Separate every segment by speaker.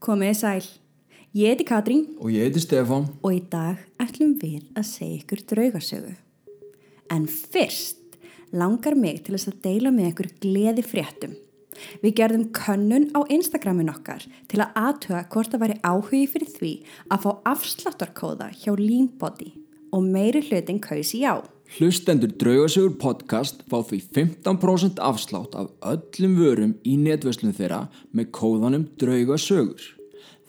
Speaker 1: Komið sæl. Ég heiti Katrín
Speaker 2: Og ég heiti Stefán.
Speaker 1: og í dag ætlum við að segja ykkur draugasögu. En fyrst langar mig til þess að deila með ykkur gleði fréttum. Við gerðum könnun á Instagramin okkar til að aðtöga hvort það væri áhugi fyrir því að fá afsláttarkóða hjá Leanbody og meiri hlutin kausi já.
Speaker 2: Hlustendur Draugasögur podcast fá því 15% afslátt af öllum vörum í netverslun þeirra með kóðanum Draugasögur.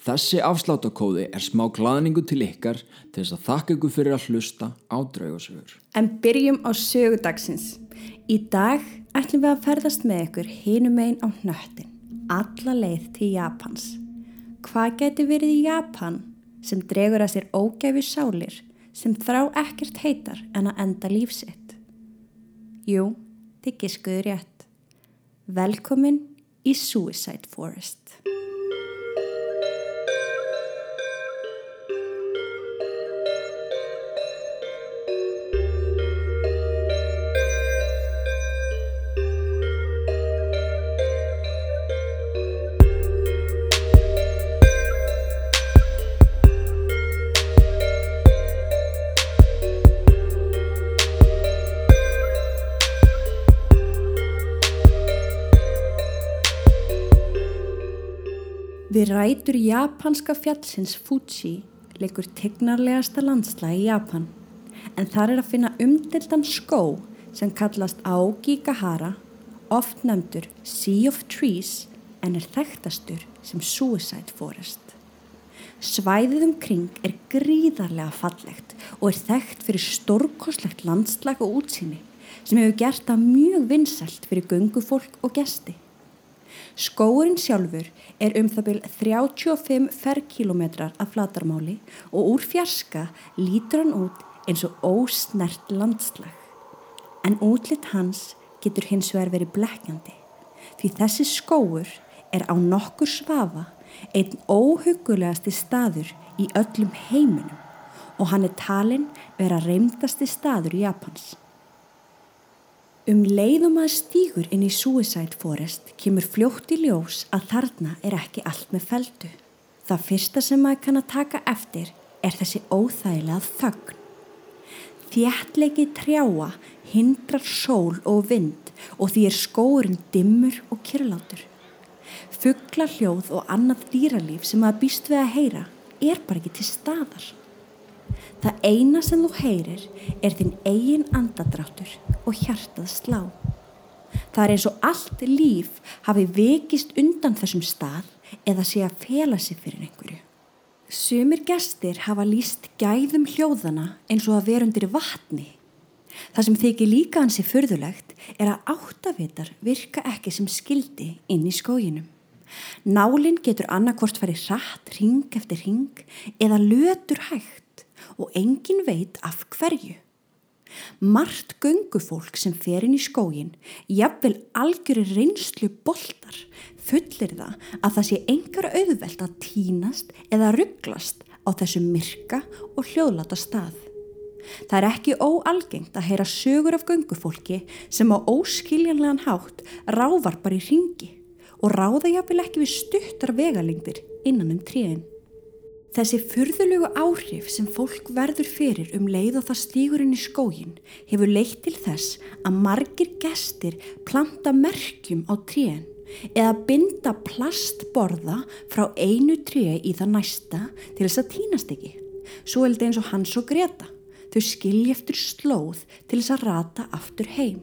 Speaker 2: Þessi afsláttakóði er smá glaðningu til ykkar til þess að þakka ykkur fyrir að hlusta á Draugasögur.
Speaker 1: En byrjum á sögudagsins. Í dag ætlum við að ferðast með ykkur hinum einn á hnöttin, alla leið til Japans. Hvað geti verið í Japan sem dregur að sér ógæfi sálir sem þrá ekkert heitar en að enda lífsitt? Jú, þið giskuðu rétt. Velkomin í Suicide Forest. Við rætur japanska fjallsins Fuji leikur tegnarlegasta landslæg í Japan. En þar er að finna umdeldan skó sem kallast Aokigahara, oft nefndur Sea of Trees en er þekktastur sem Suicide Forest. Svæðið umkring er gríðarlega fallegt og er þekkt fyrir stórkoslegt landslag og útsýni sem hefur gert það mjög vinsælt fyrir göngufólk og gesti. Skóurinn sjálfur er um það byrj 35 ferrkilometrar af flatarmáli og úr fjarska lítur hann út eins og ósnert landslag. En útlitt hans getur hins vegar verið blekkjandi því þessi skóur er á nokkur svafa einn óhugulegasti staður í öllum heiminum og hann er talinn vera reymdasti staður í Japans. Um leiðum að stígur inn í Suicide Forest kemur fljótt í ljós að þarna er ekki allt með feldu. Það fyrsta sem maður kann að taka eftir er þessi óþægilega þögn. Þjættleiki trjáa hindrar sól og vind og því er skóurinn dimmur og kyrlátur. Fuggla hljóð og annað dýralíf sem maður býst við að heyra er bara ekki til staðar. Það eina sem þú heyrir er þinn eigin andadráttur og hjartað slá. Það er eins og allt líf hafi vikist undan þessum stað eða sé að fela sig fyrir einhverju. Sumir gestir hafa líst gæðum hljóðana eins og að vera undir vatni. Það sem þykir líka hansi fyrðulegt er að áttavitar virka ekki sem skildi inn í skóginum. Nálinn getur annarkvort farið hratt ring eftir ring eða lötur hægt og engin veit af hverju. Mart göngufólk sem fer inn í skógin, jafnvel algjörir reynslu boltar, fullir það að það sé engar auðvelt að tínast eða rugglast á þessu myrka og hljóðlata stað. Það er ekki óalgengt að heyra sögur af göngufólki sem á óskiljanlegan hátt rávar bara í ringi og ráða jafnvel ekki við stuttar vegalengdir innan um tríðin. Þessi furðulegu áhrif sem fólk verður fyrir um leið og það stígur inn í skógin hefur leitt til þess að margir gestir planta merkjum á tríin eða binda plastborða frá einu tríi í það næsta til þess að týnast ekki. Svo held eins og hans og Greta. Þau skilji eftir slóð til þess að rata aftur heim.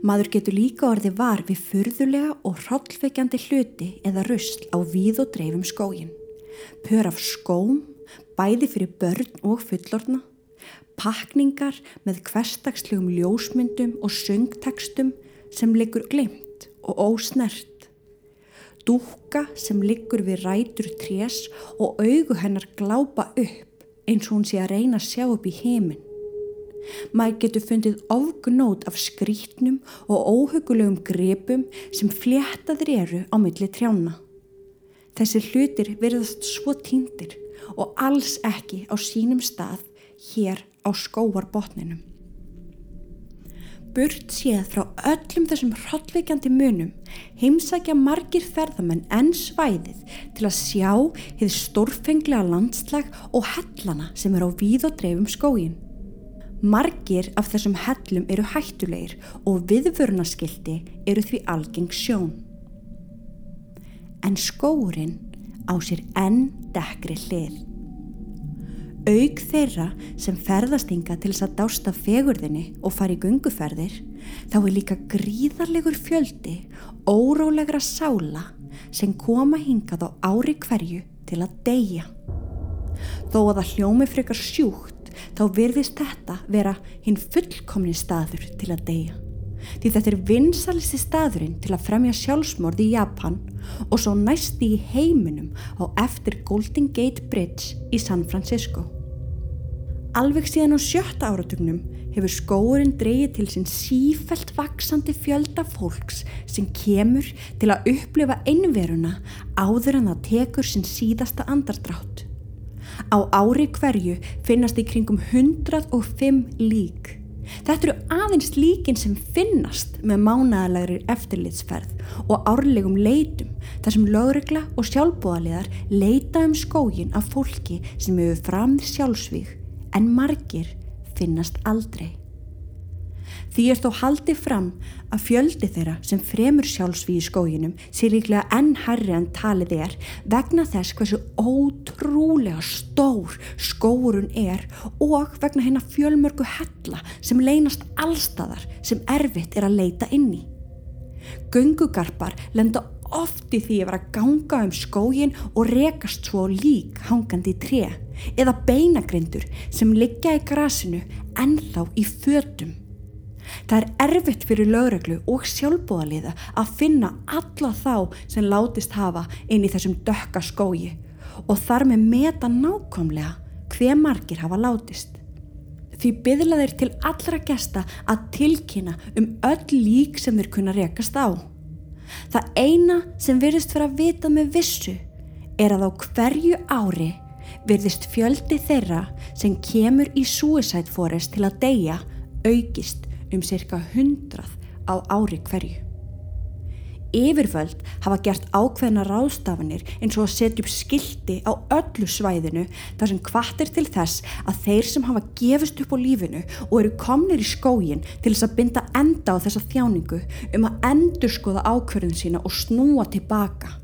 Speaker 1: Maður getur líka orðið var við furðulega og hrollveikjandi hluti eða rusl á víð og dreifum skógin pör af skóm, bæði fyrir börn og fullorna, pakningar með hverstagslegum ljósmyndum og söngtekstum sem liggur glemt og ósnert, dúka sem liggur við rætur trés og augu hennar glápa upp eins og hún sé að reyna að sjá upp í heiminn. Maður getur fundið ofgnót af skrítnum og óhugulegum grepum sem fléttaður eru á milli trjána. Þessi hlutir verðast svo týndir og alls ekki á sínum stað hér á skóarbotninum. burt séð frá öllum þessum hrollveikjandi munum heimsækja margir ferðamenn enn svæðið til að sjá hefði stórfenglega landslag og hellana sem er á víð og dreifum skógin. Margir af þessum hellum eru hættulegir og viðvörnaskildi eru því algeng sjón. En skórin á sér enn dekri hlið. Aug þeirra sem ferðast hinga til þess að dásta fegurðinni og fara í gunguferðir þá er líka gríðarlegur fjöldi órólegra sála sem koma hingað á ári hverju til að deyja. Þó að það hljómi frekar sjúkt þá virðist þetta vera hinn fullkomni staður til að deyja. Því þetta er vinsalisti staðurinn til að fremja sjálfsmorði í Japan og svo næsti í heiminum á eftir Golden Gate Bridge í San Francisco. Alveg síðan á sjötta áratugnum hefur skóurinn dreyið til sinn sífelt vaksandi fjölda fólks sem kemur til að upplifa einveruna áður en það tekur sinn síðasta andardrátt. Á ári hverju finnast í kringum 105 lík. Þetta eru aðeins líkin sem finnast með mánaðalegri eftirlitsferð og árlegum leitum þar sem lögregla og sjálfbóðaliðar leita um skógin af fólki sem hefur framðir sjálfsvík en margir finnast aldrei. Því er þó haldið fram að fjöldi þeirra sem fremur sjálfsví í skóginum sé líklega enn herri en talið er vegna þess hversu ótrúlega stór skóurun er og vegna hennar fjölmörgu hella sem leynast allstæðar sem erfitt er að leita inn í. Gungugarpar lenda oft í því að vera að ganga um skógin og rekast svo lík hangandi í tre eða beinagrindur sem liggja í grasinu ennþá í fötum. Það er erfitt fyrir lögreglu og sjálfbóðaliða að finna alla þá sem látist hafa inn í þessum dökka skógi og þar með meta nákvæmlega hver margir hafa látist. Því byðla þeir til allra gesta að tilkynna um öll lík sem þeir kunna rekast á. Það eina sem virðist fyrir að vita með vissu er að á hverju ári virðist fjöldi þeirra sem kemur í suicide forest til að deyja aukist um cirka 100 á ári hverju. Yfirvöld hafa gert ákveðna ráðstafanir eins og að setja upp skildi á öllu svæðinu þar sem kvartir til þess að þeir sem hafa gefist upp á lífinu og eru komnir í skógin til þess að binda enda á þessa þjáningu um að endur skoða ákverðin sína og snúa tilbaka.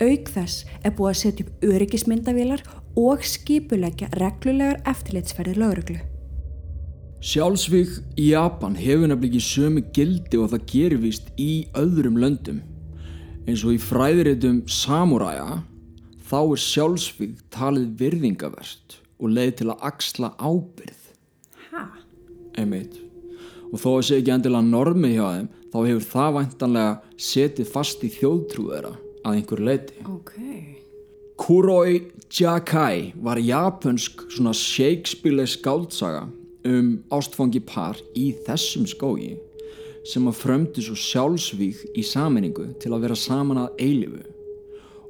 Speaker 1: Auk þess er búið að setja upp öryggismyndavílar og skipulegja reglulegar eftirlitsferðir lauruglu.
Speaker 2: Sjálfsvík í Japan hefur nefnilega ekki sömu gildi og það gerir vist í öðrum löndum. Eins og í fræðiritum Samuræja þá er sjálfsvík talið virðingavert og leið til að axla ábyrð.
Speaker 1: Hæ?
Speaker 2: Einmitt. Og þó að sé ekki endilega normi hjá þeim þá hefur það væntanlega setið fast í þjóðtrúðera að einhver leiti.
Speaker 1: Ok.
Speaker 2: Kuroi Jakai var japansk svona Shakespeare skáldsaga um ástfangi par í þessum skógi sem að frömdu svo sjálfsvík í saminningu til að vera saman að eilifu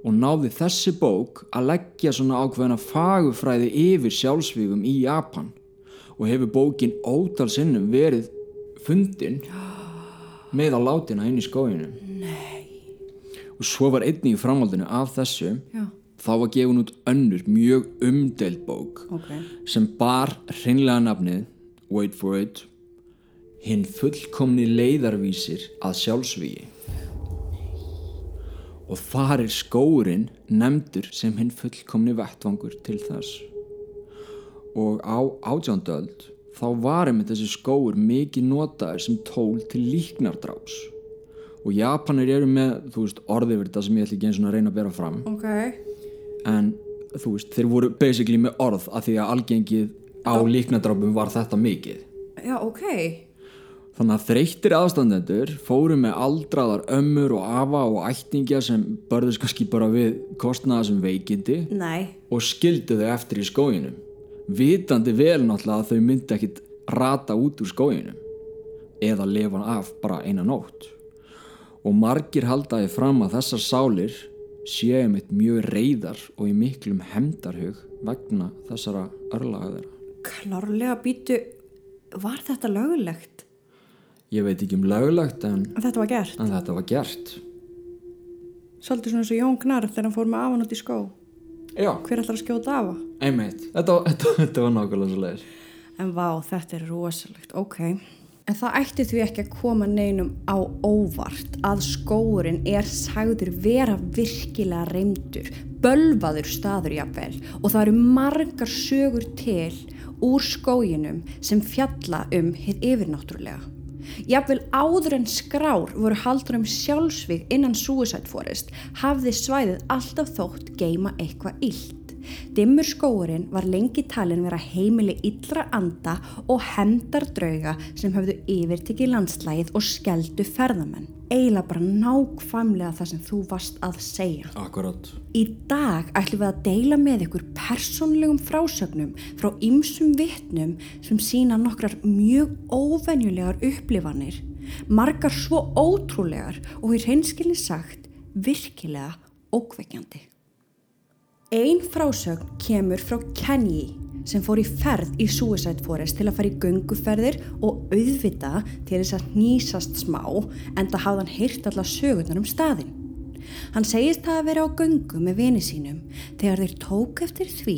Speaker 2: og náði þessi bók að leggja svona ákveðna fagufræði yfir sjálfsvíkum í Japan og hefur bókin ótal sinnum verið fundin með að látina inn í skóginum
Speaker 1: Nei.
Speaker 2: og svo var einnig í framhaldinu af þessu
Speaker 1: Já.
Speaker 2: Þá var gefin út önnur mjög umdeild bók
Speaker 1: Ok.
Speaker 2: sem bar hreinlega nafnið wait for it hinn fullkomni leiðarvísir að sjálfsvígi og þar er skóurinn nefndur sem hinn fullkomni vettvangur til þess og á átjándöld þá var einmitt þessi skóur mikið notaður sem tól til líknardráps og Japanir eru með þú veist orðið fyrir þetta sem ég ætla ekki eins og að reyna að bera fram
Speaker 1: Ok.
Speaker 2: En þú veist, þeir voru basically með orð af því að algengið á líknadrápum var þetta mikið
Speaker 1: Já, ok.
Speaker 2: þannig að þreyttir aðstandendur fóru með aldraðar ömmur og afa og ættingja sem börðust kannski bara við kostnaða sem veikindi
Speaker 1: Nei.
Speaker 2: og skildu þau eftir í skóginum vitandi vel náttúrulega að þau myndi ekkit rata út úr skóginum eða lefa af bara eina nótt og margir haldaði fram að þessar sálir séu mitt mjög reyðar og í miklum hemdarhug vegna þessara örlaga þeirra
Speaker 1: Klárlega býtu, var þetta lögulegt?
Speaker 2: ég veit ekki um löglegt en,
Speaker 1: En þetta var gert.
Speaker 2: en þetta var gert
Speaker 1: Svolítið svona eins og Jón Gnarr þegar hann fór með afan út í skó.
Speaker 2: já,
Speaker 1: Hver ætlar að skjóta afa?
Speaker 2: einmitt þetta, þetta, þetta var nákvæmlega svo leiðis
Speaker 1: En vá, þetta er rosalegt, ok. En það ætti því ekki að koma neinum á óvart að skóurinn er sagður vera virkilega reymdur, bölvaður staður jafnvel og það eru margar sögur til úr skóginum sem fjalla um hitt yfirnáttúrulega. Jafnvel áður en skrár voru haldur um sjálfsvík innan Suicide Forest hafði svæðið alltaf þótt geima eitthvað illt. Dimmur skóurinn var lengi talin vera heimili illra anda og hendardrauga sem höfðu yfirtekið landslægið og skeldu ferðamenn. Eiginlega bara nákvæmlega það sem þú varst að segja.
Speaker 2: akkurat
Speaker 1: Í dag ætlum við að deila með ykkur persónlegum frásögnum frá ymsum vittnum sem sína nokkrar mjög óvenjulegar upplifanir, margar svo ótrúlegar og í reynskilni sagt virkilega ókveikjandi. Ein frásögn kemur frá Kenji sem fór í ferð í Suicide Forest til að fara í gönguferðir og auðvita til þess að nýsast smá en það hafði hann heyrt alla sögurnar um staðinn. Hann segist það að vera á göngu með vini sínum þegar þeir tók eftir því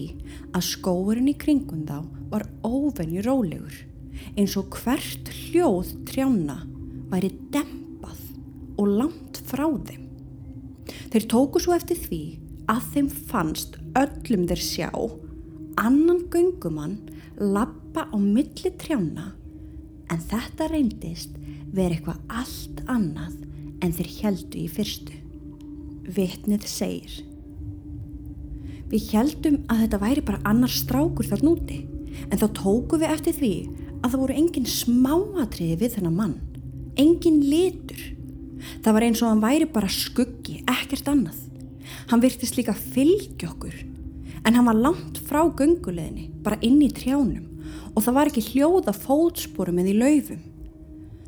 Speaker 1: að skóurinn í kringum þá var óvenju rólegur eins og hvert hljóð trjána væri dempað og langt frá þeim. Þeir tóku svo eftir því að þeim fannst öllum þeir sjá annan göngumann lappa á milli trjána en þetta reyndist verið eitthvað allt annað en þeir heldu í fyrstu. Vitnið segir Við heldum að þetta væri bara annar strákur þar núti en þá tóku við eftir því að það voru engin smáatriði við þennan mann, engin litur. Það var eins og hann væri bara skuggi, ekkert annað. Hann virtist líka fylgja okkur en hann var langt frá gönguleginni, bara inn í trjánum og það var ekki hljóða fótsporum eða í laufum.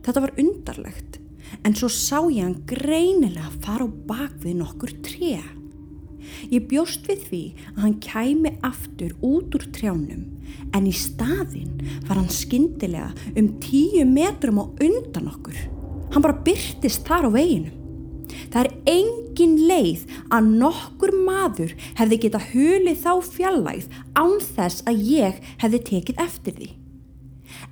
Speaker 1: Þetta var undarlegt en svo sá ég hann greinilega fara á bak við nokkur tré. Ég bjóst við því að hann kæmi aftur út úr trjánum en í staðinn var hann skyndilega um tíu metrum á undan okkur. Hann bara byrtist þar á veginum. Það er engin leið að nokkur maður hefði geta hulið þá fjallægð án þess að ég hefði tekið eftir því.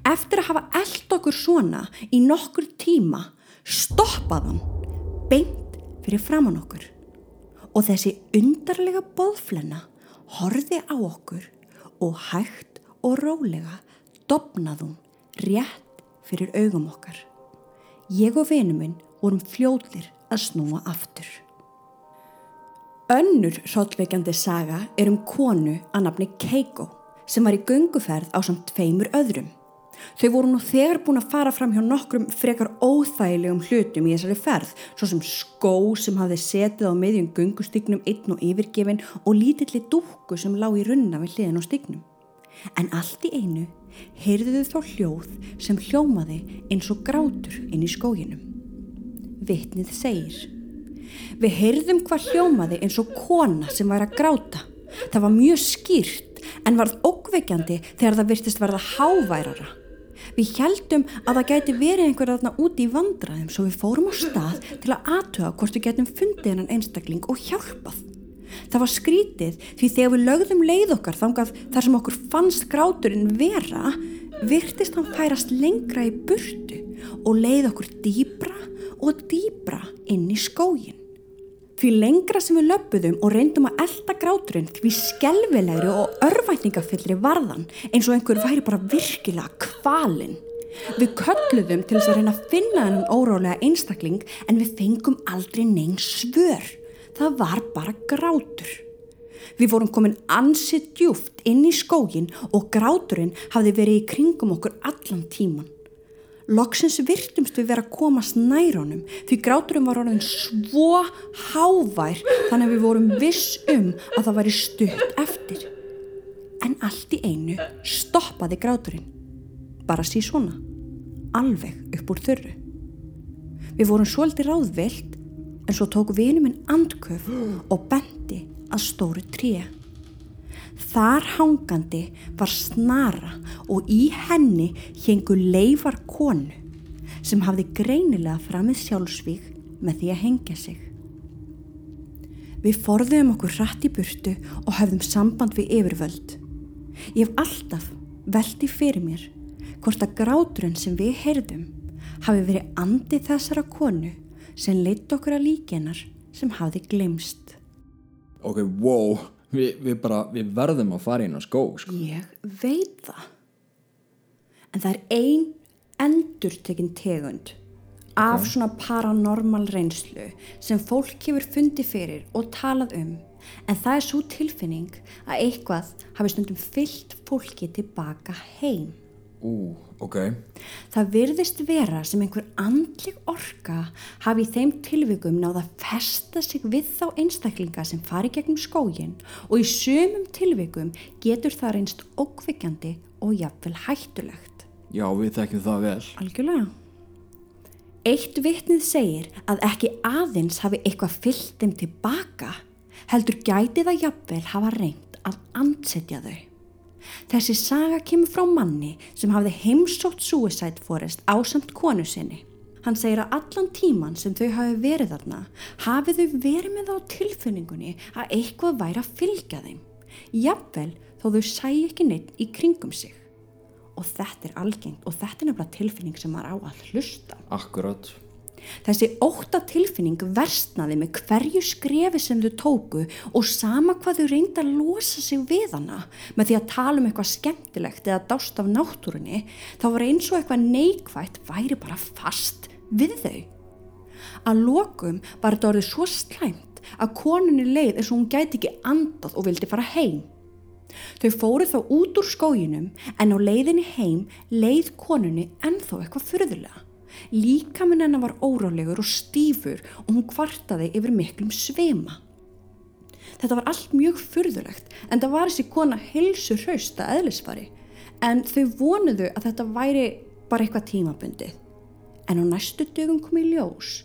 Speaker 1: Eftir að hafa eld okkur svona í nokkur tíma stoppaðan beint fyrir framann okkur og þessi undarlega boðflenna horfi á okkur og hægt og rólega dopnaðum rétt fyrir augum okkar. Ég og vinnu minn vorum fljóðlir að snúa aftur. Önnur hróllveikjandi saga er um konu að nafni Keiko sem var í gönguferð á samt tveimur öðrum. Þau voru nú þegar búin að fara fram hjá nokkrum frekar óþægilegum hlutum í þessari ferð, svo sem skó sem hafði setið á miðjum göngustygnum einn og yfirgefin og lítilli dúkku sem lág í runna við hliðin á stygnum. En allt í einu heyrðu þau þá hljóð sem hljómaði eins og grátur inn í skóginum. Vittnið segir. Við heyrðum hvað hljómaði eins og kona sem var að gráta. Það var mjög skýrt en varð ókveikjandi þegar það virtist verða háværara. Við heldum að það gæti verið einhver aðna úti í vandraðum svo við fórum á stað til að aðtöða hvort við getum fundið hennan einstakling og hjálpað. Það var skrítið því þegar við lögðum leið okkar þangað þar sem okkur fannst gráturinn vera, virtist hann færast lengra í burtu og leið okkur dýbra og dýbra inn í skógin. Því lengra sem við löpuðum og reyndum að elda gráturinn því skelvilegri og örvætningafyllri varðan eins og einhver væri bara virkilega kvalinn. Við kölluðum til þess að reyna að finna hennan órálega einstakling en við fengum aldrei neinn svör. Það var bara grátur. Við vorum komin ansið djúft inn í skógin og gráturinn hafði verið í kringum okkur allan tíman. Loksins virtumst við vera að komast nærunum því gráturum var orðin svo hávær þannig að við vorum viss um að það væri stutt eftir. En allt í einu stoppaði gráturinn. Bara sí svona. Alveg upp úr þörru. Við vorum svolítið ráðvilt en svo tók vinum minn andköf og bendi að stóru tríu. Þar hangandi var snara og í henni hengu leifar konu sem hafði greinilega framið sjálfsvík með því að hengja sig. Við forðum okkur hratt í burtu og höfðum samband við yfirvöld. Ég hef alltaf veldi fyrir mér hvort að gráturinn sem við heyrðum hafi verið andi þessara konu sem leitt okkur að líkenar sem hafði glemst.
Speaker 2: Ok, wow, Vi, við bara, við verðum að fara inn á skó, sko.
Speaker 1: Ég veit það. En það er ein endurtekinn tegund af svona paranormal reynslu sem fólk hefur fundið fyrir og talað um en það er svo tilfinning að eitthvað hafi stundum fyllt fólki tilbaka heim.
Speaker 2: Ú, ok.
Speaker 1: Það virðist vera sem einhver andlig orka hafi í þeim tilvikum náða að festa sig við þá einstaklinga sem fari gegnum skógin og í sömum tilvikum getur það reynst ókvikjandi og jafnvel hættulegt.
Speaker 2: Já, við þekkjum það vel.
Speaker 1: Algjörlega. Eitt vitnið segir að ekki aðeins hafi eitthvað fyllt þeim tilbaka heldur gæti það jafnvel hafa reynd að ansetja þau. Þessi saga kemur frá manni sem hafði heimsótt Suicide Forest á samt konu sinni. Hann segir að allan tíman sem þau hafi verið þarna hafi þau verið með á tilfinningunni að eitthvað væri að fylgja þeim. Jafnvel þó þau sæ ekki neitt í kringum sig. Og þetta er algengt og þetta er nefnilega tilfinning sem maður á að hlusta.
Speaker 2: Akkurát.
Speaker 1: Þessi óta tilfinning versnaði með hverju skrefi sem þau tóku og sama hvað þau reynda að losa sig við hana með því að tala um eitthvað skemmtilegt eða dást af náttúrunni þá var eins og eitthvað neikvægt væri bara fast við þau. Að lokum var þetta orðið svo slæmt að konunni leið eins og hún gæti ekki andað og vildi fara heim. Þau fóru þá út úr skóginum en á leiðinni heim leið konunni ennþá eitthvað fyrðulega. Líkaminn hennar var órálegur og stífur og hún kvartaði yfir miklum sveima. Þetta var allt mjög fyrðulegt en það var þessi kona hilsu hrausta eðlisfari en þau vonuðu að þetta væri bara eitthvað tímabundið. En á næstu dögum kom í ljós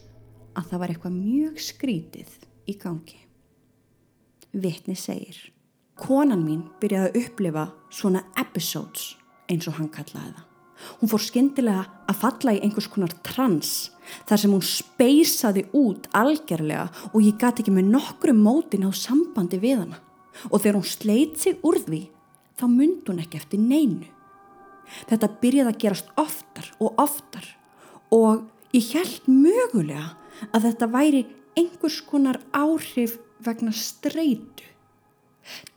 Speaker 1: að það var eitthvað mjög skrítið í gangi. Vitni segir, konan mín byrjaði að upplifa svona episodes eins og hann kallaði það. Hún fór skyndilega að falla í einhvers konar trans þar sem hún speysaði út algjörlega og ég gati ekki með nokkru mótin á sambandi við hana. Og þegar hún sleit sig úr því þá myndi hún ekki eftir neinu. Þetta byrjaði að gerast oftar og oftar og ég held mögulega að þetta væri einhvers konar áhrif vegna streitu.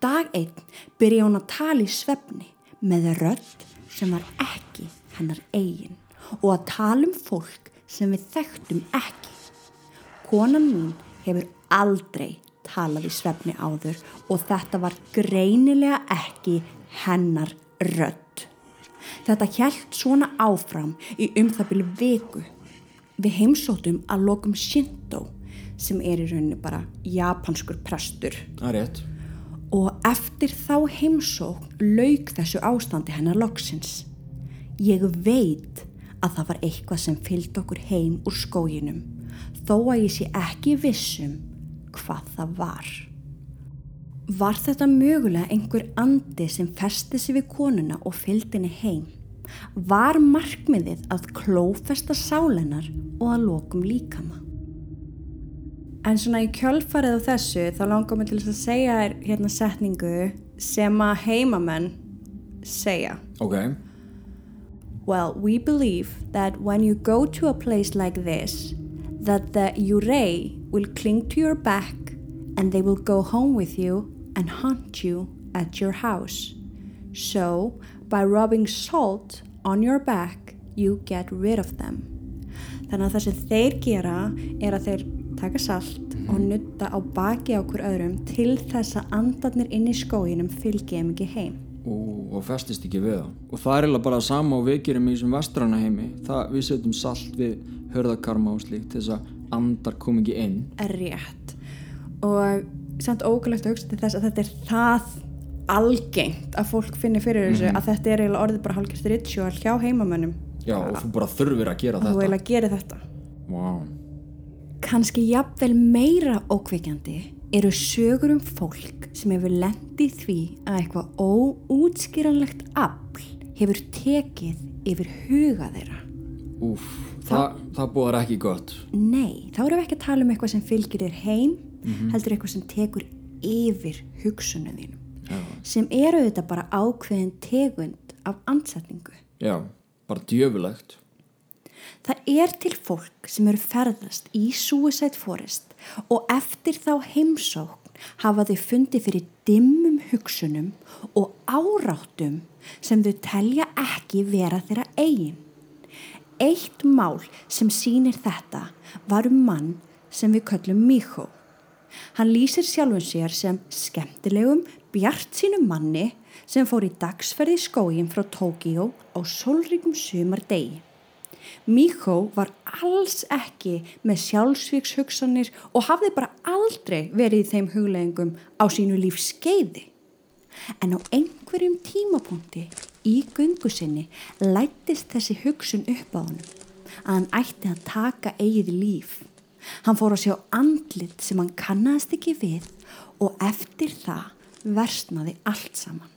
Speaker 1: Dag einn byrjaði hún að tala í svefni með rödd sem var ekki hennar eigin og að tala um fólk sem við þekktum ekki. Konan mín hefur aldrei talað í svefni áður og þetta var greinilega ekki hennar rödd. Þetta hjælt svona áfram í um það byrju viku. Við heimsóttum að lokum Shinto sem er í rauninu bara japanskur prestur.
Speaker 2: Það er rétt
Speaker 1: og eftir þá heimsókn lauk þessu ástandi hennar loksins. Ég veit að það var eitthvað sem fylgd okkur heim úr skóginum þó að ég sé ekki vissum hvað það var. Var þetta mögulega einhver andi sem festi sig við konuna og fylgd henni heim? Var markmiðið að klófesta sálennar og að lokum líkama? En svona í kjölfarið á þessu þá langar mér til að segja þér hérna setningu sem að heimamenn segja.
Speaker 2: Ok.
Speaker 1: Well, we believe that when you go to a place like this, that the yurei will cling to your back and they will go home with you and haunt you at your house. So, by rubbing salt on your back, you get rid of them. Þannig að það sem þeir gera er að þeir taka salt og nutta á baki á hver öðrum til þess að andarnir inn í skóginum fylgja þeim ekki heim.
Speaker 2: Og, og festist ekki við það. Og það er eiginlega bara sama og við gerum í þessum vestrana heimi. Það, við setjum salt við hörðakarma og slíkt þess að andar kom ekki inn.
Speaker 1: Er rétt. Og samt ógulegt að hugsa til þess að þetta er það algengt að fólk finnir fyrir þessu
Speaker 2: Mhm.
Speaker 1: að þetta er eiginlega orðið bara hálfgjörst ritual hjá heimamönnum.
Speaker 2: Já, og þú bara þurfir að gera
Speaker 1: Og þú
Speaker 2: þetta.
Speaker 1: eiginlega gerir þetta.
Speaker 2: Vá.
Speaker 1: Kanski jafnvel meira ókveikjandi eru sögur um fólk sem hefur lendið því að eitthvað óútskýranlegt afl hefur tekið yfir huga þeirra.
Speaker 2: Úf, það, það búðar ekki gott
Speaker 1: Nei, þá erum við ekki að tala um eitthvað sem fylgir þér heim, heldur eitthvað sem tekur yfir hugsunum þínum.
Speaker 2: Já,
Speaker 1: Sem eru þetta bara ákveðin tegund af ansetningu.
Speaker 2: já bara djöfulegt
Speaker 1: Það er til fólk sem eru ferðast í Suicide Forest og eftir þá heimsókn hafa þau fundið fyrir dimmum hugsunum og áráttum sem þau telja ekki vera þeirra eigin. Eitt mál sem sýnir þetta var um mann sem við köllum Míkó. Hann lýsir sjálfum sér sem skemmtilegum, bjart sínum manni sem fór í dagsferði skógin frá Tókíó á sólríkum sumar degi. Míkó var alls ekki með sjálfsvíkshugsanir og hafði bara aldrei verið í þeim hugleggingum á sínu lífs skeiði. En á einhverjum tímapunkti í gungu sinni lættist þessi hugsun upp á honum að hann ætti að taka eigið líf. Hann fór að sjá andlit sem hann kannast ekki við og eftir það versnaði allt saman.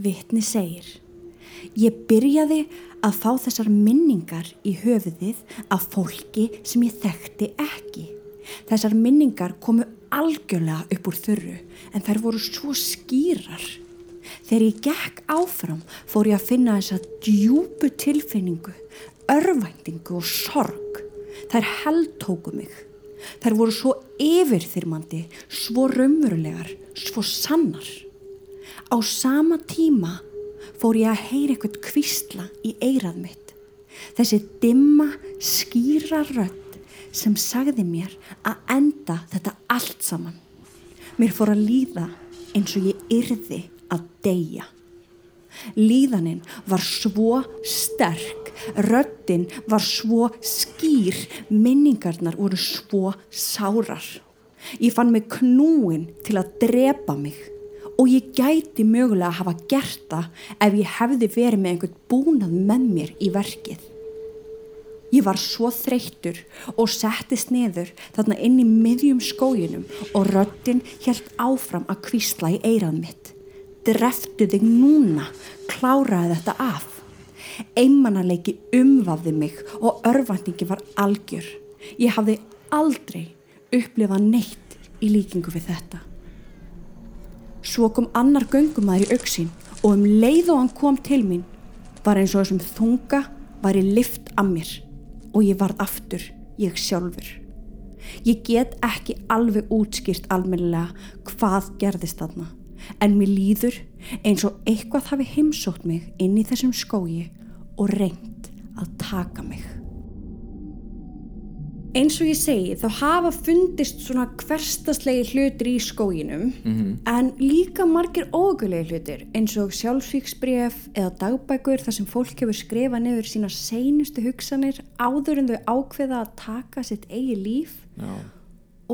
Speaker 1: Vittni segir, ég byrjaði að fá þessar minningar í höfuðið af fólki sem ég þekkti ekki. Þessar minningar komu algjörlega upp úr þurru en þær voru svo skýrar. Þegar ég gekk áfram fór ég að finna þessa djúpu tilfinningu, örvæntingu og sorg. Þær heldtóku mig. Þær voru svo yfirþyrmandi, svo raumurulegar, svo sannar. Á sama tíma fór ég að heyra eitthvað kvísla í eirað mitt. Þessi dimma, skýra rödd sem sagði mér að enda þetta allt saman. Mér fór að líða eins og ég yrði að deyja. Líðaninn var svo sterk, röddinn var svo skýr, minningarnar voru svo sárar. Ég fann mig knúin til að drepa mig og ég gæti mögulega að hafa gert það ef ég hefði verið með einhvern búnað með mér í verkið. Ég var svo þreyttur og settist neður þarna inn í miðjum skóginum og röddinn helt áfram að kvísla í eirað mitt. Dreftu þig núna, kláraði þetta af. Einmannaleiki umvafði mig og örvandingi var algjör. Ég hafði aldrei upplifað neitt í líkingu við þetta. Svo kom annar göngumæður í auksín og um leið og hann kom til mín var eins og þessum þunga var í lift að mér og ég varð aftur, ég sjálfur. Ég get ekki alveg útskýrt almennilega hvað gerðist þarna en mér líður eins og eitthvað hafi heimsótt mig inn í þessum skógi og reynd að taka mig. Eins og ég segi þá hafa fundist svona hverstaslegi hlutir í skóginum en líka margir ógulegi hlutir eins og sjálfsvíksbref eða dagbækur þar sem fólk hefur skrifað nefur sína seinustu hugsanir áður en þau ákveða að taka sitt eigi líf
Speaker 2: Já,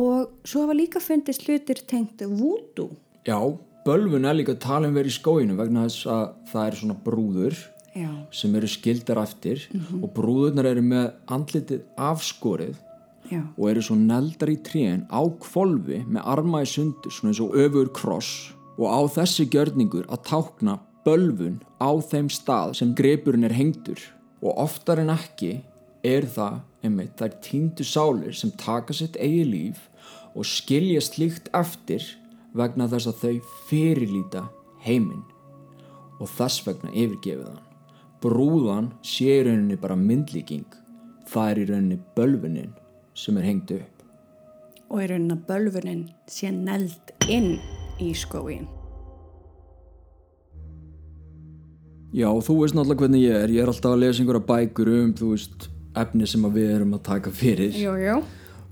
Speaker 1: og svo hafa líka fundist hlutir tengt voodoo.
Speaker 2: Já bölvun er líka talin verið í skóinu vegna þess að það er svona brúður
Speaker 1: Já.
Speaker 2: sem eru skildar eftir og brúðurnar eru með andlitið afskorið
Speaker 1: Já.
Speaker 2: og eru svo neldar í trén á kvolfi með arma í sundur svona eins og öfur kross og á þessi gjörningur að tákna bölvun á þeim stað sem grepurinn er hengdur og oftar en ekki er það einmitt þær týndu sálir sem taka sitt eigi líf og skilja slíkt eftir vegna þess að þau fyrirlíta heiminn og þess vegna yfirgefið hann. Brúðan sé í rauninni bara myndlíking, það er í rauninni bölvunin sem er hengt upp.
Speaker 1: Og í raunin að bölfunin sé neld inn í skógin.
Speaker 2: Já, þú veist náttúrulega hvernig ég er, ég er alltaf að lesa einhverja bækur um, þú veist, efni sem við erum að taka fyrir.
Speaker 1: Jú, jú.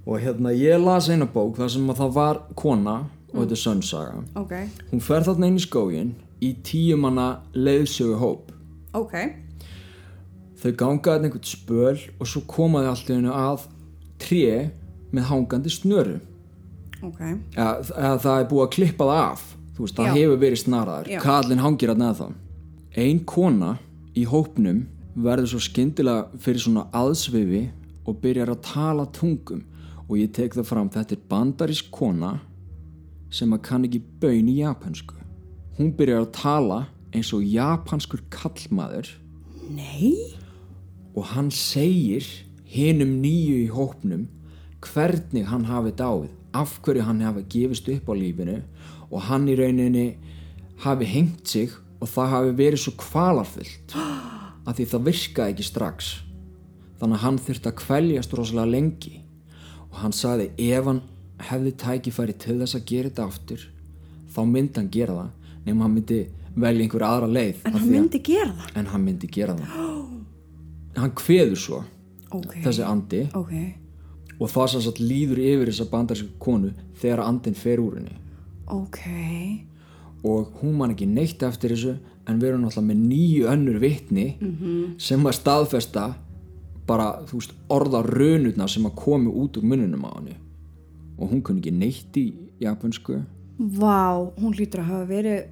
Speaker 2: Og hérna, ég las eina bók þar sem að það var kona, og þetta er sönnsaga.
Speaker 1: Ok.
Speaker 2: Hún fer þarna inn í skógin í tíumanna leiðsögu hóp.
Speaker 1: Ok.
Speaker 2: Þau gangaði einhvern spöl og svo komaði allt í hennu að tré með hangandi snöru.
Speaker 1: Ok.
Speaker 2: eða, eða það er búið að klippa það af veist, það
Speaker 1: Já.
Speaker 2: hefur verið snaraður
Speaker 1: Já.
Speaker 2: kallinn hangir að neða það ein kona í hópnum verður svo skyndilega fyrir svona aðsvifi og byrjar að tala tungum og ég tek það fram þetta er bandarísk kona sem að kann ekki baun í japansku hún byrjar að tala eins og japanskur kallmaður
Speaker 1: Nei.
Speaker 2: og hann segir hinum nýju í hópnum hvernig hann hafi dáið af hverju hann hafi gefist upp á lífinu og hann í rauninni hafi hengt sig og það hafi verið svo kvalarfullt að því það virkaði ekki strax. Þannig að hann þurfti að kvæljast rosalega lengi og hann sagði ef hann hefði tækifæri til þess að gera þetta aftur þá myndi hann gera það nema hann myndi velja einhver aðra leið
Speaker 1: En hann myndi gera það.
Speaker 2: en hann myndi gera það. Hann kveður svo
Speaker 1: Ok.
Speaker 2: þessi andi
Speaker 1: Ok.
Speaker 2: og það sem sagt líður yfir þessa bandarísku konu þegar andin fer úr henni
Speaker 1: Ok.
Speaker 2: og hún man ekki neitt eftir þessu en erum náttúrulega með nýju önnur vitni -hmm. sem að staðfesta bara, veist, orða rönutna sem að komi út úr munnunum á henni og hún kunni ekki neitt í japansku
Speaker 1: Vá, hún hlýtur að hafa verið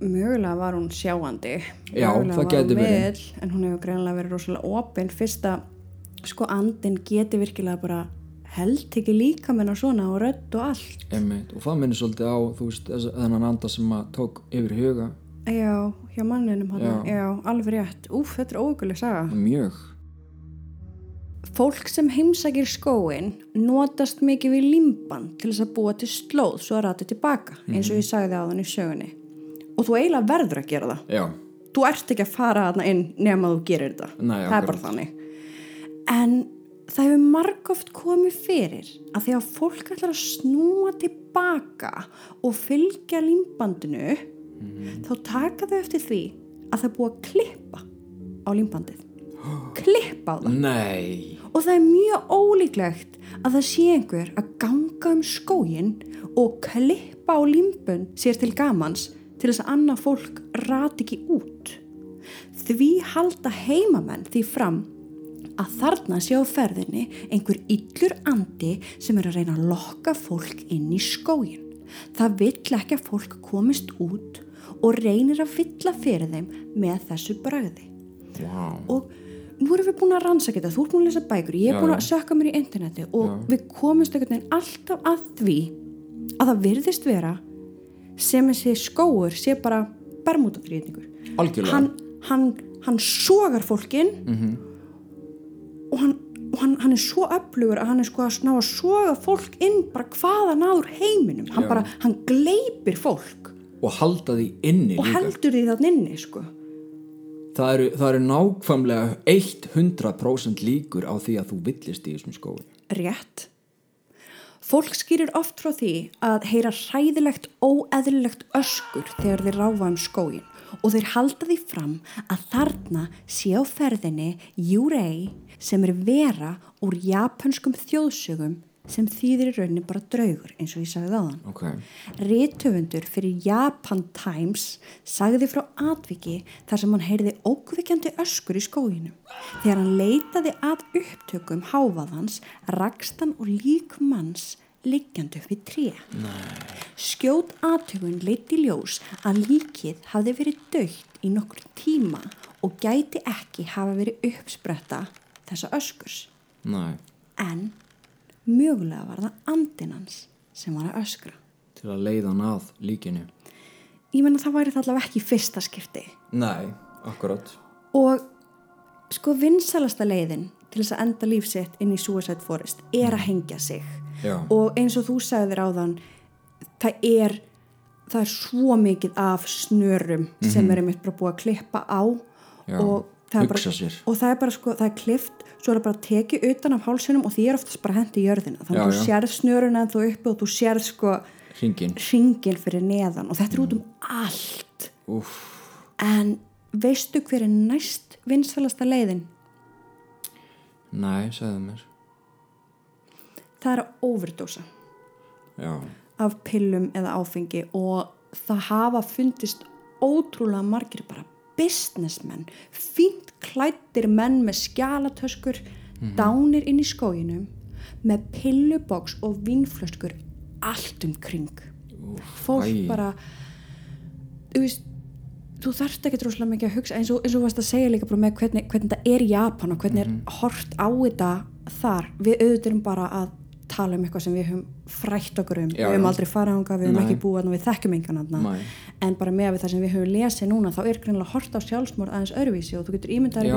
Speaker 1: mögulega var hún sjáandi
Speaker 2: Já,
Speaker 1: Mögulega
Speaker 2: það
Speaker 1: var
Speaker 2: gæti
Speaker 1: hún
Speaker 2: verið.
Speaker 1: en hún hefur greinlega verið rosalega opinn fyrst að sko andin geti virkilega bara held ekki líka menna svona og rödd og allt.
Speaker 2: Einmitt. og það minnir svolítið á veist, þennan anda sem að tók yfir huga.
Speaker 1: Já, hjá manninum
Speaker 2: Já.
Speaker 1: Já, alveg rétt. Úf, þetta er óguleg saga.
Speaker 2: Mjög.
Speaker 1: Fólk sem heimsækir skóin notast mikið við limban til þess að búa til slóð svo að rati tilbaka eins og ég sagði á þann í sögunni. Og þú eiginlega verður að gera það.
Speaker 2: Já,
Speaker 1: þú ert ekki að fara þarna inn nema þú gerir þetta
Speaker 2: Nei,
Speaker 1: það er
Speaker 2: akkurat.
Speaker 1: bara þannig en það hefur margóft komið fyrir að að fólk ætlar að snúa tilbaka og fylgja límbandinu þá taka þau eftir því að það er búið að klippa á límbandið. Klippa á það.
Speaker 2: Nei.
Speaker 1: Og það er mjög ólíklegt að það sé einhver að ganga um skógin og klippa á límbun sér til gamans til þess að annað fólk rati ekki út. Því halda heimamenn því fram að þarna sé á ferðinni einhver yllur andi sem er að reyna að lokka fólk inn í skógin. Það vill ekki að fólk komist út og reynir að fylla fyrir þeim með þessu bröði
Speaker 2: wow.
Speaker 1: og nú erum við búin að rannsaka þetta, þú ert búin að lesa bækur ég er búin að sökka mér í interneti og
Speaker 2: Já.
Speaker 1: við komumst einhvern veginn alltaf að því að það virðist vera sem þessi skóur sé bara bermútafrýðningur
Speaker 2: algjörlega
Speaker 1: hann, hann, hann sogar fólkin
Speaker 2: Mhm.
Speaker 1: Og, hann, og hann, hann er svo öflugur að hann er sko að ná að soga fólk inn bara hvaðan áður heiminum. Hann
Speaker 2: Já.
Speaker 1: bara, hann gleipir fólk.
Speaker 2: Og halda því inni
Speaker 1: og
Speaker 2: líka.
Speaker 1: heldur því þann inni sko.
Speaker 2: Það eru, það eru nákvæmlega 100% líkur á því að þú villist í þessum skói
Speaker 1: rétt. Fólk skýrir oft frá því að heyra hræðilegt óeðlilegt öskur þegar þeir ráfa um skógin og þeir halda því fram að þarna sé á ferðinni Júrei sem er vera úr japanskum þjóðsögum sem þýðir í rauninni bara draugur eins og ég sagði áðan.
Speaker 2: ok,
Speaker 1: Rithöfundur fyrir Japan Times sagði frá atviki þar sem hann heyrði ókvikjandi öskur í skóginum. Þegar hann leitaði að upptökum háfaðans rakst hann og lík manns liggjandi upp við tré. Skjót aðtögun leiti ljós að líkið hafði verið dögt í nokkur tíma og gæti ekki hafa verið uppspretta þessa öskurs.
Speaker 2: næ
Speaker 1: En mögulega var það andinans sem var að öskra.
Speaker 2: til að leiða hann að líkinu.
Speaker 1: Ég menna það væri það allavega ekki fyrsta skipti.
Speaker 2: Nei, akkurat.
Speaker 1: Og sko vinsalasta leiðin til þess að enda lífsitt inn í Suicide Forest er að hengja sig.
Speaker 2: Já.
Speaker 1: og eins og þú sagðir áðan það er það er svo mikið af snörum sem er einmitt bara búið að klippa á
Speaker 2: Já,
Speaker 1: og það er bara, og það er bara sko, það er klift svo er það bara tekið utan af hálsunum og því er oftast bara hendi í jörðina. Þannig að þú sérð snöruna en þú uppi og þú sérð sko ringin fyrir neðan og þetta er út um allt.
Speaker 2: Úf,
Speaker 1: En veistu hver er næst vinsalasta leiðin?
Speaker 2: næ, segðu mér.
Speaker 1: Það er að overdósa
Speaker 2: já,
Speaker 1: af pillum eða áfengi og það hafa fundist ótrúlega margir bara businessmenn, fínt klættir menn með skjálatöskur, dánir inn í skóginum með pilluboks og vínflöskur allt um kring. Fólk
Speaker 2: æ.
Speaker 1: bara, þú veist, þú þarft ekki droslega mikið að hugsa eins og, eins og varst að segja líka bara með hvernig, hvernig þetta er Japan og hvernig er hort á þetta þar við auðvitaðum bara að tala um eitthvað sem við höfum frætt okkur um,
Speaker 2: Já,
Speaker 1: við höfum aldrei farað ánga, við höfum ekki búið við þekkjum engan en bara með það sem við höfum lesið núna, þá er greinlega hort á sjálfsmórð aðeins öðruvísi og þú getur ímyndað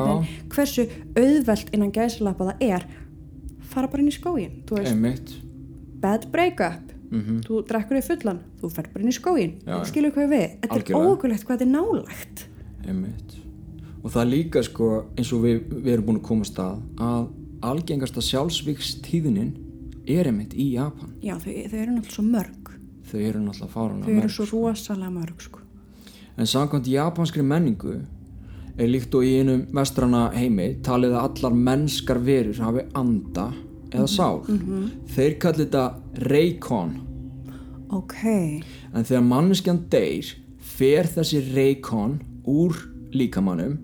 Speaker 1: hversu auðvelt innan gæslappa það er, fara bara inn í skógin, þú veist, bad breakup,
Speaker 2: mm
Speaker 1: þú drekkur þig fullan, þú fer bara inn í skógin,
Speaker 2: Já,
Speaker 1: þú skilur hvað við, þetta
Speaker 2: Algjörlega.
Speaker 1: er óökulegt hvað þetta er nálægt.
Speaker 2: einmitt. Og það er líka sko eins og við, við erum búin að komast að að algengasta sjálfsvíkstíðinin er einmitt í Japan
Speaker 1: Já, þau, þau eru náttúrulega svo mörg,
Speaker 2: þau eru náttúrulega fárana
Speaker 1: þau eru svo rosalega mörg, sko.
Speaker 2: En samkvæmt japanskri menningu er líkt og í einum vestrana heimi talið að allar mennskar verur hafi anda eða sál. Þeir kalli þetta reikon.
Speaker 1: Ok,
Speaker 2: En þegar manneskjan deyr fer þessi reikon úr líkamannum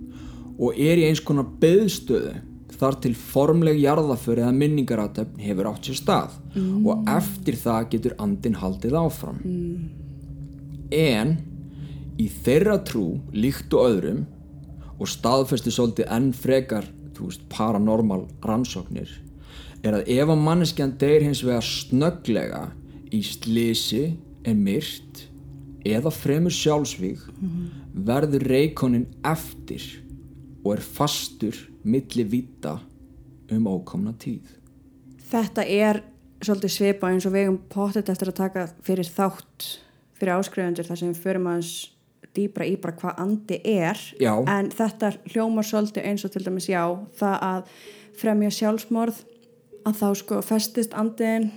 Speaker 2: og er í eins konar beðstöðu þar til formleg jarðaför eða minningaratöfn hefur átt sér stað. Og eftir það getur andin haldið áfram. En í þeirra trú líkt og öðrum og staðfesti svolítið enn frekar veist, paranormal rannsóknir er að ef að manneskjan deyr hins vegar snögglega í slisi er myrt eða fremur sjálfsvíg verður reikonin eftir og er fastur milli vita um ókomna tíð.
Speaker 1: Þetta er svolítið svipa eins og við eigum pottet eftir að taka fyrir þátt fyrir áskrifundur þar sem förum aðeins dýbra í bara hvað andi er.
Speaker 2: Já.
Speaker 1: en þetta hljómar svolítið eins og til dæmis já það að fremja sjálfsmorð að þá sko festist andiðin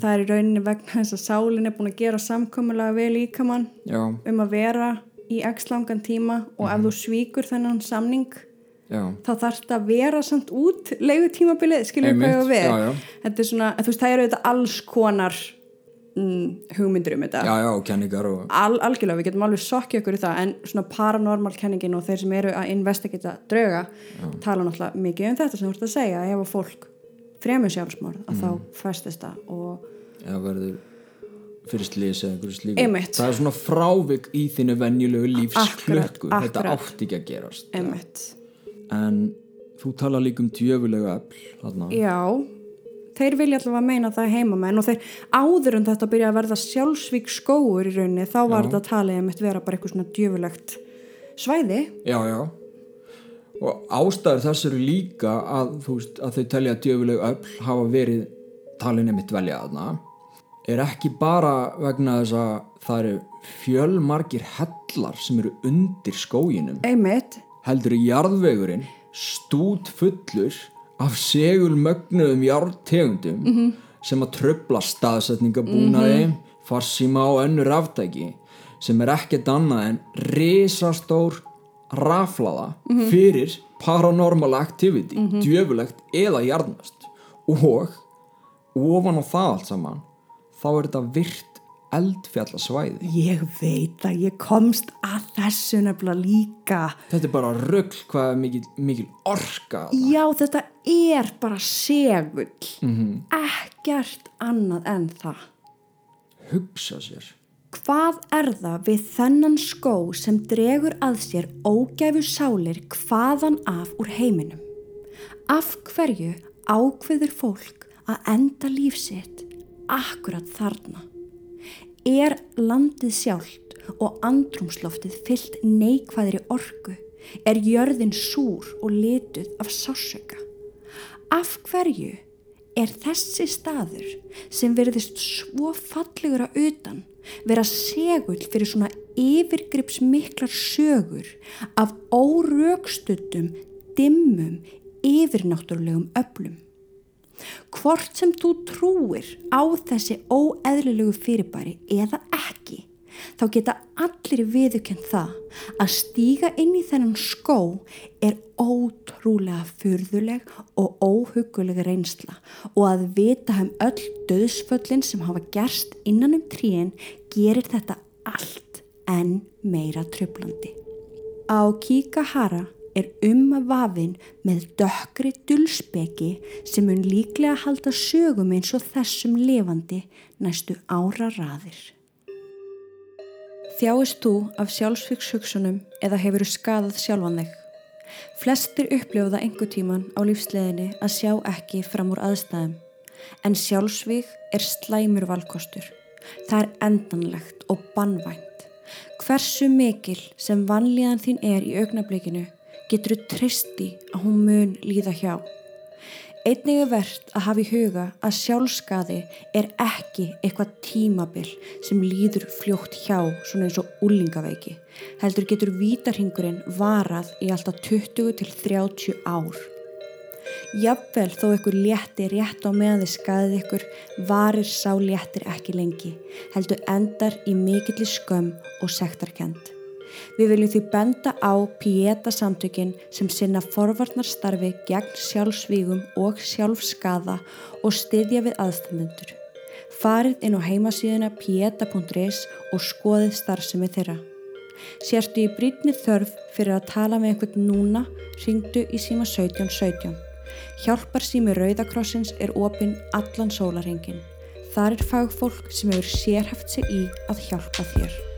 Speaker 1: það er í rauninni vegna þess að sálinn er búin að gera samkomulega við líkamann
Speaker 2: Já,
Speaker 1: um að vera í x langan tíma og ef þú svíkur þennan samning
Speaker 2: já,
Speaker 1: þá þarf þetta að vera samt út leigu tímabilið, skiljum hvað ég við?
Speaker 2: Já, já.
Speaker 1: þetta er svona, þú veist, það eru þetta alls konar mm, hugmyndir um þetta.
Speaker 2: Já, já, kenningar og
Speaker 1: Al, algjörlega, við getum alveg sokkið okkur í það en svona paranormal kenningin og þeir sem eru að investigita drauga tala náttúrulega mikið um þetta sem þú ert að segja. Ef að fólk fremur sjálfsmorð að þá festist það og
Speaker 2: eða verður fyrir slýs eða einhverju slíku.
Speaker 1: Einmitt.
Speaker 2: það er svona frávik í þínu venjulegu lífsklökku
Speaker 1: Akkurat,
Speaker 2: þetta átti ekki að gerast en þú tala líka um djöfulega öll þarna.
Speaker 1: Já, þeir vilja allavega meina það heimamenn og þeir áður en þetta byrja að verða sjálfsvík skóur í rauninni þá var þetta talið um eitt vera bara eitthvað svona djöfulegt svæði.
Speaker 2: já, já. Og ástæður þess eru líka að, þú veist, að þau telja að djöfulega öll hafa verið talin einmitt velja þarna. Er ekki bara vegna þess að það eru fjölmargir hellar sem eru undir skóginum?
Speaker 1: Einmitt,
Speaker 2: heldur jarðvegurinn stút fullur af segulmögnuðum jártegundum sem að tröfla staðsetningabúnaði, farsíma og önnur ráftæki sem er ekkert annað en risastór raflaða fyrir paranormal activity, djöfulegt eða jarðnast og ofan á það allt saman þá er þetta virt eldfjallasvæði
Speaker 1: ég veit að ég komst að þessu nefnilega líka.
Speaker 2: þetta er bara rugl hvað mikil, mikil orka.
Speaker 1: Já, þetta er bara segull. Ekkert annað en það.
Speaker 2: hugsa sér
Speaker 1: Hvað er það við þennan skó sem dregur að sér ógæfu sálir hvaðan af úr heiminum? Af hverju ákveður fólk að enda lífsitt akkurat þarna? Er landið sjálft og andrumsloftið fyllt neikvæðri orku? Er jörðin súr og lituð af sásöka? Af hverju er þessi staður sem verðist svo fallegur að utan vera segull fyrir svona yfirgripsmiklar sögur af órökstutum, dimmum, yfirnáttúrulegum öflum? Hvort sem þú trúir á þessi óeðlilegu fyrirbæri eða ekki, þá geta allir viðukent það að stíga inn í þennan skó er ótrúlega furðuleg og óhuguleg reynsla og að vita um öll döðsföllin sem hafa gerst innan um tríin gerir þetta allt en meira tröflandi. Á Kikahara er umvafin með dökkri dulspeki sem mun líklega halda sögum eins og þessum lifandi næstu ára raðir. Þjáist þú af sjálfsvíkshugsunum eða hefur skadað sjálfan þig? Flestir það einhver tíman á lífsleðinni að sjá ekki fram úr aðstæðum. en sjálfsvíg er slæmur valkostur. Það er endanlegt og bannvænt. Hversu mikil sem vanlíðan þín er í augnablikinu getur þú tristi að hún mun líða hjá. Einnig er verðt að hafa í huga að sjálfskaði er ekki eitthvað tímabil sem líður fljótt hjá svona eins og úlingaveiki. Heldur getur vítarhingurinn varað í alltaf 20 til 30 ár. Jafnvel þó ykkur létti rétt á meðan þið skaðið ykkur varir sá léttir ekki lengi. Heldur endar í mikilli skömm og sektarkend. Við viljum því benda á Pieta samtökin sem sinna forvarnarstarfi gegn sjálfsvígum og sjálfskaða og styðja við aðstandendur. Farið inn á heimasíðuna pieta.is og skoðið starfsemi þeirra. Sérstu í brítni þörf fyrir að tala með einhvern núna, ringdu í síma 1717. Hjálpar sími Rauðakrossins er opinn allan sólarhengin. Þar er fagfólk sem hefur sérhæft sig í að hjálpa þér.